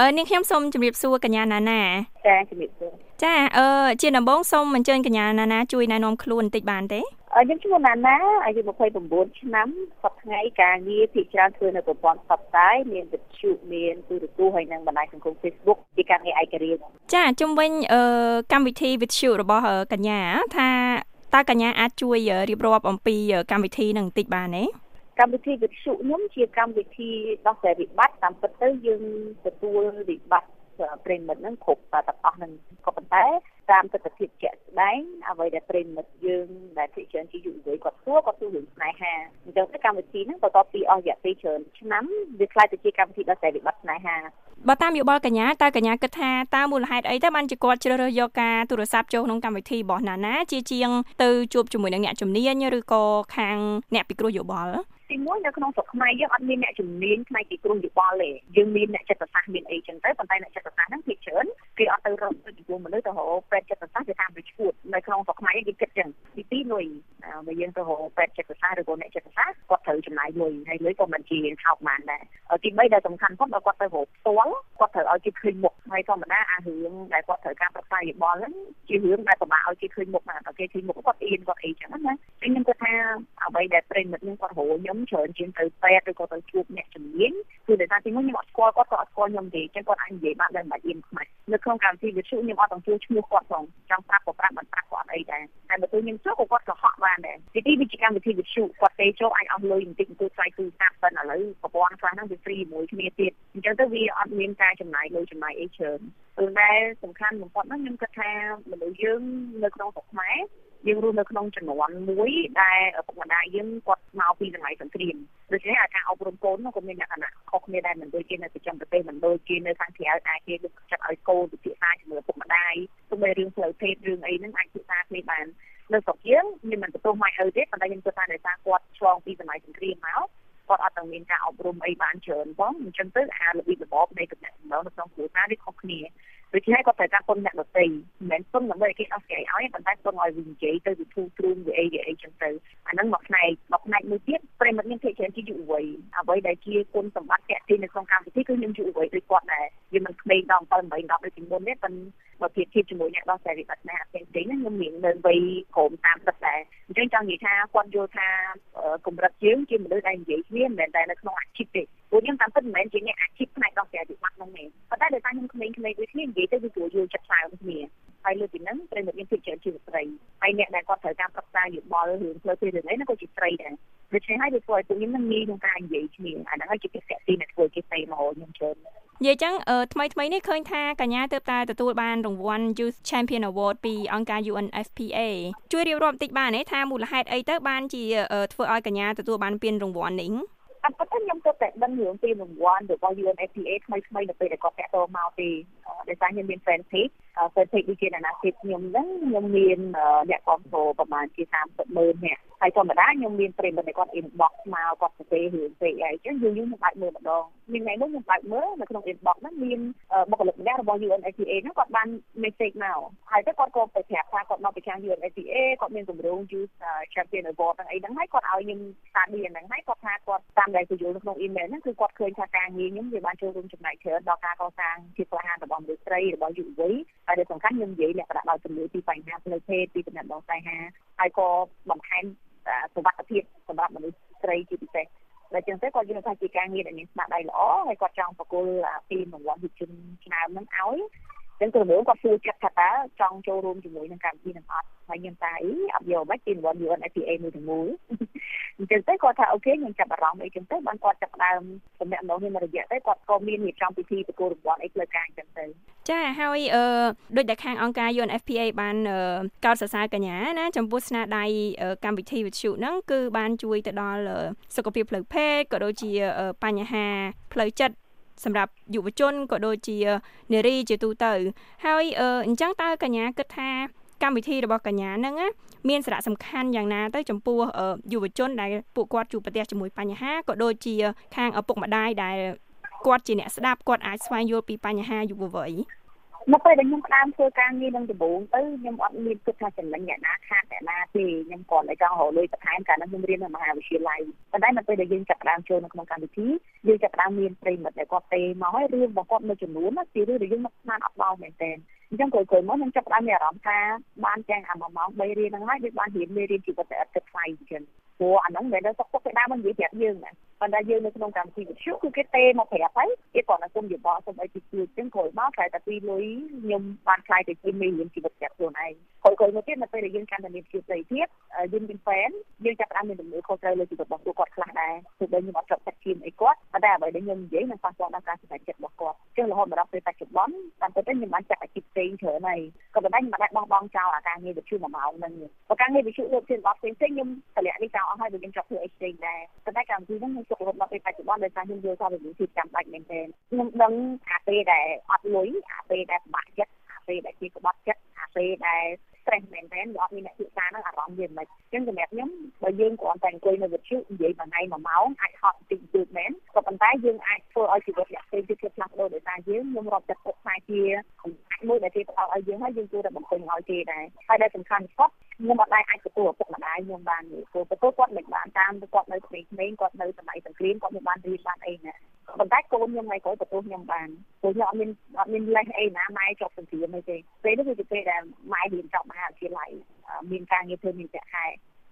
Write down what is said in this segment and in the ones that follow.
អឺនាងខ្ញុំសូមជម្រាបសួរកញ្ញាណាណាចាជំរាបសួរចាអឺជាដំបូងសូមអញ្ជើញកញ្ញាណាណាជួយណែនាំខ្លួនបន្តិចបានទេខ្ញុំឈ្មោះណាណាអាយុ29ឆ្នាំសប្តាហ៍ថ្ងៃការងារភាគច្រើនធ្វើនៅប្រព័ន្ធផ្សព្វផ្សាយមានវិទ្យុមានទូរទស្សន៍ហើយនិងបណ្ដាញសង្គម Facebook ជាការងារឯករាជ្យចាជុំវិញអឺកម្មវិធីវិទ្យុរបស់កញ្ញាថាតើកញ្ញាអាចជួយរៀបរាប់អំពីកម្មវិធីនឹងបន្តិចបានទេ កម្មវិធីវិទ្យុខ្ញុំជាកម្មវិធីដោះស្រាយវិបត្តិតាមពិតទៅយើងទទួលវិបត្តិប្រិមិត្តហ្នឹងគ្រប់ទាំងអស់ហ្នឹងក៏ប៉ុន្តែតាមទស្សនវិជ្ជាស្ដែងអ្វីដែលប្រិមិត្តយើងដែលភាគច្រើនជាយុវវ័យគាត់សួរគាត់សួររឿងស្នេហាអញ្ចឹងទៅកម្មវិធីហ្នឹងបន្ទាប់ពីអស់រយៈពេលច្រើនឆ្នាំវាខ្លាយទៅជាកម្មវិធីដោះស្រាយវិបត្តិស្នេហាបើតាមយោបល់កញ្ញាតើកញ្ញាគិតថាតើមូលហេតុអីទៅបានជាគាត់ជ្រើសរើសយកការទូរស័ព្ទចូលក្នុងកម្មវិធីរបស់ណាណាជាជាងទៅជួបជាមួយនឹងអ្នកជំនាញឬក៏ខាងអ្នកពិគ្រោះយោបល់ ទីមួយនៅក្នុងស្រុកខ្មែរយើងអត់មានអ្នកជំនាញផ្នែកពីគ្រោះយោបល់ទេយើងមានអ្នកចិត្តសាស្ត្រមានអីចឹងទៅប៉ុន្តែអ្នកចិត្តសាស្ត្រហ្នឹងភាគច្រើនគេអត់ទៅរកទៅចំពោះមនុស្សទៅរកពេទ្យចិត្តសាស្ត្រគេតាមទៅឈួតនៅក្នុងស្រុកខ្មែរយើងគិតចឹងទីពីរលុយ បើយើងទៅរកពេទ្យចិត្តសាស្ត្រឬក៏អ្នកចិត្តសាស្ត្រគាត់ត្រូវចំណាយលុយហើយលុយក៏មិនជាថោកបានដែរទី3ដែលសំខាន់ផងបើគាត់ទៅរកផ្ទាល់គាត់ត្រូវឲ្យគេឃើញមុខហើយធម្មតាអារឿងដែលគាត់ត្រូវការប្រឹក្សាយោបល់ហ្នឹងជារឿងដែលពិបាកឲ្យគេឃើញមុខណាតែគេឃើញមុខគាត់អៀនគាត់អីចឹងណាខ្ញុំគាត់ថាអ្វីដែលប្រិមិត្តនឹងគាត់រកខ្ញុំច្រើនជាងទៅពេទ្យឬក៏ទៅជួបអ្នកជំនាញគឺដោយសារទីមួយខ្ញុំអត់ស្គាល់គាត់ក៏អត់ស្គាល់ខ្ញុំទេចឹងគាត់អាចនិយាយបានដោយមិនអៀនខ្មាស់នៅក្នុងកម្មវិធីវិទ្យុខ្ញុំអត់ទទួលឈ្មោះគាត់ផងចង់ប្រាប់ក៏ប្រាប់មិនប្រាប់ក៏អត់អីដែរតែបើទៅខ្ញុំចូលក៏គាត់ក៏ហក់បានដែរ ទីទីវាជាកម្មវិធីវិទ្យុគាត់ទេចូលអាចអស់លុយបន្តិចបន្តួចថ្លៃទូរស័ព្ទប៉ុន្តែឥឡូវប្រព័ន្ធខ្លះហ្នឹងវាហ្វ្រីមួយគ្នាទៀតអញ្ចឹងទៅវាអត់មានការចំណាយលុយចំណាយអីច្រើនព្រោះតែសំខាន់បំផុតហ្នឹងខ្ញុំគិតថាមនុស្សយើងនៅក្នុងស្រុកខ្មែរយើងរស់នៅក្នុងជំនាន់មួយដែលឪពុកម្ដាយយើងគាត់មកពីសម័យសង្គ្រាមដូច្នេះអាការអប់រំកូនក៏មានលក្ខណៈខុសគ្នាដែរមិនដូចជានៅប្រចាំប្រទេសមិនដូចជានៅខាងក្រៅអាចគេលើកចិត្តឲ្យកូនពិភាក្សាជាមួយឪពុកម្ដាយទោះបីរឿងផ្លូវភេទរឿងអីហ្នឹងអាចពិភាក្សាគ្នាបាន នៅស្រុកយើងមានមិនទទួលម៉ែឪទេប៉ុន្តែខ្ញុំគិតថាដោយសារគាត់ឆ្លងពីសម័យសង្គ្រាមមកគាត់អត់ទាំងមានការអប់រំអីបានច្រើនផងអញ្ចឹងទៅអារបៀបរបបនៃតំណែងនៅក្នុងគ្រួសារវាខុសគ្នា ដូច្នេះគាត់ត្រូវការពន្ធអ្នកដទៃមិនមែនពន្ធដើម្បីគេអស់ស្រីឲ្យប៉ុន្តែពន្ធឲ្យវិញនិយាយទៅវាធូរទ្រូងវាអីវាអីចឹងទៅអាហ្នឹងមកផ្នែកមកផ្នែកមួយទៀតប្រិមិត្តមានភាគច្រើនជាយុវវ័យអ្វីដែលជាគុណសម្បត្តិតាក់ទាញនៅក្នុងកម្មវិធីគឺខ្ញុំយុវវ័យដូចគាត់ដែរវាមិនក្មេងដល់7 8 10ដូចពីមុនទេប៉ុន្តែបើធៀបធៀបជាមួយអ្នកដោះស្រាយវិបត្តិណាផ្សេងផ្សេងខ្ញុំមាននៅវ័យក្រោម30ដែរអញ្ចឹងចង់និយាយថាគាត់យល់ថាកម្រិតយើងជាមនុស្សដែលនិយាយគ្នាមិនមែនតែនៅក្នុងអាជីពទេ ព្រោះខ្ញុំតាមពិតមិនមែនជាអ្នកអាជីពផ្នែកដោះស្រាយវិបត្តិហ្នឹងទេប៉ុន្តែដោយសារខ្ញុំក្មេងៗដូចគ្នានិយាយទៅវាស្រួលយល់ចិត្តច្រើនគ្នាហើយលើពីហ្នឹងប្រិមត្តមានភាពច្រើនជាស្ត្រីហើយអ្នកដែលគាត់ត្រូវការប្រឹក្សាយោបល់រឿងផ្លូវភេទរឿងអីហ្នឹងក៏ជាស្ត្រីដែរដូច្នេះហើយវាធ្វើឲ្យពួកខ្ញុំនឹងងាយក្នុងការនិយាយគ្នាអាហ្នឹងហើយជាពិសេសទីដែលធ្វើគេស្ដីមកខ្ញុំច្រើននិយាយចឹងថ្មីថ្មីនេះឃើញថាកញ្ញាទើបតែទទួលបានរង្វាន់ Youth Champion Award ពីអង្គការ UNFPA ជួយរៀបរាប់បន្តិចបានទេថាមូលហេតុអីទៅបានជាធ្វើឲ្យកញ្ញាទទួលបានពានរង្វាន់នេះ អត់គាត់ខ្ញុំទៅតែដឹងរឿងពីរង្វាន់របស់ UNFPA ថ្មីថ្មីនៅពេលដែលគាត់តាក់ទងមកពីដោយសារខ្ញុំមាន fan page fan page ដូចជាអាណាព្យាខ្ញុំហ្នឹងខ្ញុំមានអ្នកគ្រប់គ្រងប្រហែលជា30ម៉ឺននាក់ហើយធម្មតាខ្ញុំមានប្រិមត្តដែលគាត់ inbox មកគាត់ទៅពេលរឿងពេកអីចឹងយូរយូរខ្ញុំបាច់មើលម្ដងមានថ្ងៃនោះខ្ញុំបាច់មើលនៅក្នុង inbox ហ្នឹងមានបុគ្គលិកម្នាក់របស់ UNFPA ហ្នឹងគាត់បាន message មកហើយទៅគាត់ក៏ទៅប្រាប់ ថាគាត់មកពីខាង UNFPA គាត់មានគម្រោង Youth Champion Award ហ្នឹងអីហ្នឹងហើយគាត់ឲ្យខ្ញុំ study អាហ្នឹងហើយគាត់ថាគាត់តាមដែលទៅយល់នៅក្នុង email ហ្នឹងគឺគាត់ឃើញថាការងារខ្ញុំវាបានចូលរួមចំណែកច្រើនដល់ការកសាងជាក្លាហានរបស់មនុស្សស្រីរបស់យុវវ័យហើយដែលសំខាន់ខ្ញុំនិយាយលក្ខណៈដល់ជំនឿពីបញ្ហាផ្លូវភេទពីតំណែងដងស្នេហាហើយក៏បន្ថែមសុវត្ថិភាពសម្រាប់មនុស្សស្រីជាពិសេសដែលចឹងទៅគាត់យល់ថាជាការងារដែលមានស្មារតីល្អហើយគាត់ចង់ប្រគល់ពីរង្វាន់យុវជនឆ្នាំហ្នឹងឲ្យ ចឹងគឺរឿងគាត់សួរចិត្តថាតើចង់ចូលរួមជាមួយនឹងកម្មវិធីនឹងអត់ហើយខ្ញុំថាអីអត់យកមិនពីរង្វាន់ UNFPA មួយទាំងមូលអញ្ចឹងទៅគាត់ថាអូខេខ្ញុំចាប់អារម្មណ៍អីចឹងទៅបានគាត់ចាប់ដើមតំណែងនោះមានរយៈទៅគាត់ក៏មានរៀបចំពិធីប្រគល់រង្វាន់អីផ្លូវការអញ្ចឹងទៅចាហើយអឺដូចដែលខាងអង្គការ UNFPA បានកោតសរសើរកញ្ញាណាចំពោះស្នាដៃកម្មវិធីវិទ្យុហ្នឹងគឺបានជួយទៅដល់សុខភាពផ្លូវភេទក៏ដូចជាបញ្ហាផ្លូវចិត្ត សម្រាប់យុវជនក៏ដូចជានារីជាទូទៅ ហើយអញ្ចឹងតើកញ្ញាគិតថាកម្មវិធីរបស់កញ្ញាហ្នឹងមានសារៈសំខាន់យ៉ាងណាទៅចំពោះយុវជនដែលពួកគាត់ជួបប្រទះជាមួយបញ្ហាក៏ដូចជាខាងឪពុកម្ដាយដែលគាត់ជាអ្នកស្ដាប់គាត់អាចស្វែងយល់ពីបញ្ហាយុវវ័យខ នៅពេលដែលខ្ញុំផ្ដើមធ្វើការងារនឹងដំបូងទៅខ្ញុំអត់មានគិតថាចំណេញអ្នកណាខាតអ្នកណាទេខ្ញុំគាត់តែចង់រកលុយបន្ថែមកាលនោះខ្ញុំរៀននៅមហាវិទ្យាល័យប៉ុន្តែនៅពេលដែលយើងចាប់ផ្ដើមចូលនៅក្នុងកម្មវិធីយើងចាប់ផ្ដើមមានប្រិមិត្តដែលគាត់ទេមកហើយរឿងរបស់គាត់មួយចំនួនជារឿងដែលយើងមិនស្មានអត់ដល់មែនទែនអញ្ចឹងក្រោយៗមកខ្ញុំចាប់ផ្ដើមមានអារម្មណ៍ថាបានទាំងអា1ម៉ោង3រៀនហ្នឹងហើយដូចបានរៀនមេរៀនជីវិតតែអត់គិតថ្លៃអញ្ចឹងព្រោះអាហ្នឹងមិនដែលសុខទុក្ខគេដើមមិននិយាយប្រាប់យើងណា ប៉ុន្តែយើងនៅក្នុងកម្មវិធីវិទ្យុគឺគេទេមកប្រាប់ហើយគេគាត់ណាគុំយោបល់សុំអីពីជួយអញ្ចឹងក្រោយមកខ្លាយតែពីលុយខ្ញុំបានខ្លាយទៅជាមេរៀនជីវិតប្រាប់ខ្លួនឯងក្រោយៗមកទៀតនៅពេលដែលយើងកាន់តែមានភាពស្រីភាព យើងមានហ្វេនយើងចាប់ផ្ដើមមានទំនួលខុសត្រូវលើជីវិតរបស់គាត់ខ្លះដែរទោះបីខ្ញុំអត់ចប់ចិត្តជាអីគាត់ប៉ុន្តែអ្វីដែលខ្ញុំនិយាយនឹងប៉ះពាល់ដល់ការសម្រេចចិត្តរបស់គាត់អញ្ចឹងរហូតមកដល់ពេលបច្ចុប្បន្នតាមពិតទៅខ្ញុំបានចាក់អាជីពផ្សេងច្រើនហើយក៏ប៉ុន្តែខ្ញុំមិនបានបោះបង់ចោលអាការងារវិទ្យុមួយម៉ោងហ្នឹងបើការងារវិទ្យុលើកទៀតបោះផ្សេងផ្សេងខ្ញុំតម្លាក់នេះចោលអស់ហើយខ្ញុំចប់ធ្វើអីផ្សេងដែរប៉ុន្តែកម្មវិធីហ្នឹងខ្ញុំជប់រហូតដល់ពេលបច្ចុប្បន្នដោយសារខ្ញុំយល់ថាវាជាចាំបាច់មែនទែនខ្ញុំដឹងអាពេលដែលអត់លុយអាពេលដែលពិបាកចិត្តអាពេលដែលជាក្បត់ចិត្តអាពេលដែល stress មែនទែនវាអត់មានអ្នកពិសាហ្នឹ ងអារម្មណ៍វាមិនអញ្ចឹងសម្រាប់ខ្ញុំបើយើងគ្រាន់តែអង្គុយនៅវិទ្យុនិយាយមួយថ្ងៃមួយម៉ោងអាចហត់តិចតួចមែនក៏ប៉ុន្តែយើងអាចធ្វើឲ្យជីវិតអ្នកផ្សេងទៀតផ្លាស់ប្ដូរដោយសារយើងខ្ញុំរាប់ចិត្តទុកខ្លាយជាអំណាចមួយដែលគេផ្ដល់ ឲ្យយើងហើយយើងគួរតែបំពេញឲ្យគេដែរហើយដែលសំខាន់បំផុតខ្ញុំអត់ដែរអាចទទួលឪពុកម្ដាយខ្ញុំបានទេព្រោះទទួលគាត់មិនបានតាមគាត់នៅក្មេងៗគាត់នៅសម័យសង្គ្រាមគាត់មិនបានរៀនបានអីណាប៉ុន្តែកូនខ្ញុំថ្ងៃក្រោយទទួលខ្ញុំបានព្រោះខ្ញុំអត់មានអត់មានលេសអីណាម៉ែជាប់សង្គ្រាមអីទេពេលនោះគឺជាពេលដែលម៉ែរៀនចប់មហាវិទ្យាល័យមានការងារធ្វើមានប្រាក់ខែ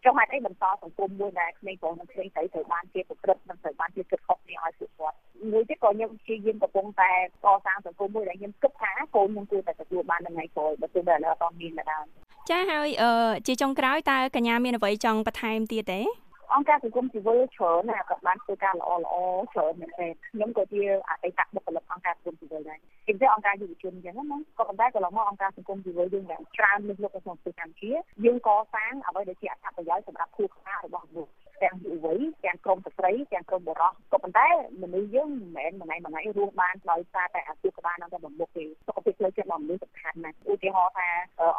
ចុះហេតុអីបន្តសង្គមមួយដែលក្មេងប្រុសនិងក្មេងស្រីត្រូវបានជាប្រព្រឹត្តនិងត្រូវបានជាគិតខុសគ្នាឲ្យពួកគាត់មួយទៀតក៏ខ្ញុំព្យាយាមកំពុងតែកសាងសង្គមមួយដែលខ្ញុំគិតថាកូនខ្ញុំគួរតែទទួលបាននៅថ្ងៃក្រោយបើទោះបីឥឡូវអត់មានដែរចាហើយជាចុងក្រោយតើកញ្ញាមានអ្វីចង់បន្ថែមទៀតទេអង្គការសង្គមស៊ីវិលច្រើនណាក៏បានធ្វើការល្អល្អច្រើនមែនទេខ្ញុំក៏ជាអតីតបុគ្គលិកអង្គការសង្គមស៊ីវិលដែរជាពិសេសអង្គការយុវជនអញ្ចឹងណាក៏ប៉ុន្តែកន្លងមកអង្គការសង្គមស៊ីវិលយើងយ៉ាងច្រើនលើកលោកក្នុងប្រទេសកម្ពុជាយើងកសាងអ្វីដែលជាអត្ថ រីទាំងក្រុមបុរសក៏ប៉ុន្តែមនុស្សយើងមិនមែនមួយថ្ងៃមួយថ្ងៃរស់បានដោយសារតែអាជីវកម្មនឹងតែបំមុខទេសុខភាពផ្លូវចិត្តរបស់មនុស្សសំខាន់ណាស់ឧទាហរណ៍ថា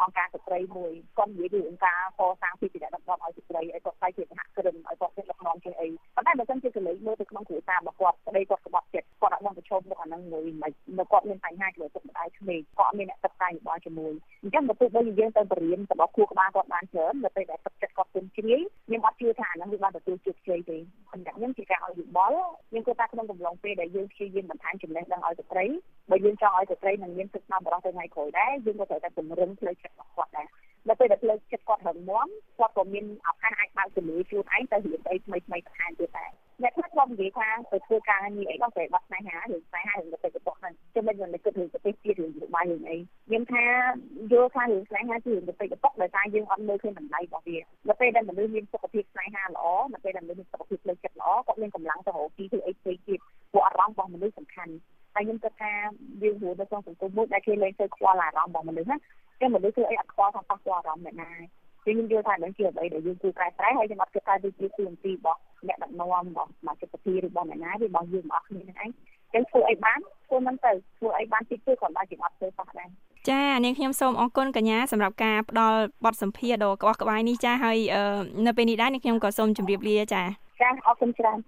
អង្គការស្ត្រីមួយគាត់និយាយពីអង្គការកសាងពីពីដឹកនាំឲ្យស្ត្រីឲ្យគាត់ខ្លាយជាសហគ្រិនឲ្យគាត់ជាដឹកនាំជាអីប៉ុន្តែបើមិនជាកលេសមើលទៅក្នុងគ្រួសាររបស់គាត់ស្ដីគាត់ក្បត់ចិត្តគាត់អត់បានប្រឈមមុខអានឹងមួយមិននៅគាត់មានបញ្ហាជាមួយពុកម្ដាយក្មេងគាត់មានអ្នកសិក្សាយោបល់ជាមួយអញ្ចឹងបើទោះបីយើងទៅបរៀនរបស់គូក្បាលគាត់បានច្រើននៅពេលដែលទឹកចិត្តគាត់ទុំជ្រាយ ខ្ញុំអត់ជឿថាអានឹងវាបានទទួលជោគជ័យទេសម្រាប់ខ្ញុំជាការឲ្យយោបល់ខ្ញុំគិតថាក្នុងកំឡុងពេលដែលយើងព្យាយាមបន្ថែមចំណេះដឹងឲ្យស្ត្រីបើយើងចង់ឲ្យស្ត្រីនឹងមានទឹកស្នាមបរិសុទ្ធទៅថ្ងៃក្រោយដែរយើងក៏ត្រូវតែពង្រឹងផ្លូវចិត្តរបស់គាត់ដែរនៅពេលដែលផ្លូវចិត្តគាត់រឹងមាំគាត់ក៏មានឱកាសអាចបើកជំនួយខ្លួនឯងទៅរៀនអីថ្មីថ្មីបន្ថែមទៀតដែរអ្នកខ្លះគាត់និយាយថាទៅធ្វើការងារអីដល់តែបាត់ស្នេហាឬស្នេហារឿងទៅទៅហ្នឹងជិះមិនមិនគិតរឿងប្រទេសជាតិរឿងយោបាយរឿងអីខ្ញុំថាយល់ថារឿងស្នេហាគឺរឿងទៅទៅដោយសារយើងអត់មើលឃើញតម្លៃរបស់វា នៅពេលដែលមនុស្សមានសុខភាពស្នេហាល្អនៅពេលដែលមនុស្សមានសុខភាពផ្លូវចិត្តល្អគាត់មានកម្លាំងទៅរកទីធ្វើអីផ្សេងទៀតពួកអារម្មណ៍របស់មនុស្សសំខាន់ហើយខ្ញុំគិតថាយើងហួរនៅក្នុងសង្គមមួយដែលគេលែងទៅខ្វល់អារម្មណ៍របស់មនុស្សណាតែមនុស្សធ្វើអីអត់ខ្វល់ថាប៉ះពាល់អារម្មណ៍អ្នកណាខ្ញុំយល់ថានឹងជាអ្វីដែលយើងគួរកែប្រែហើយខ្ញុំអត់គិតថាវាជាទូនទីរបស់អ្នកដឹកនាំរបស់សមាជិកសភាឬរបស់អ្នកណាវារបស់យើងអស់គ្នានឹងឯងចឹងធ្វើអីបានធ្វើមិនទៅធ្វើអីបានតិចតួចក៏បានជាអត់ធ្វើសោះដែរ ចានាងខ្ញុំសូមអរគុណកញ្ញាសម្រាប់ការផ្ដល់បទសម្ភាសន៍ដ៏ក្បោះក្បាយនេះចាហើយនៅពេលនេះដែរនាងខ្ញុំក៏សូមជម្រាបលាចាចាអរគុណច្រើន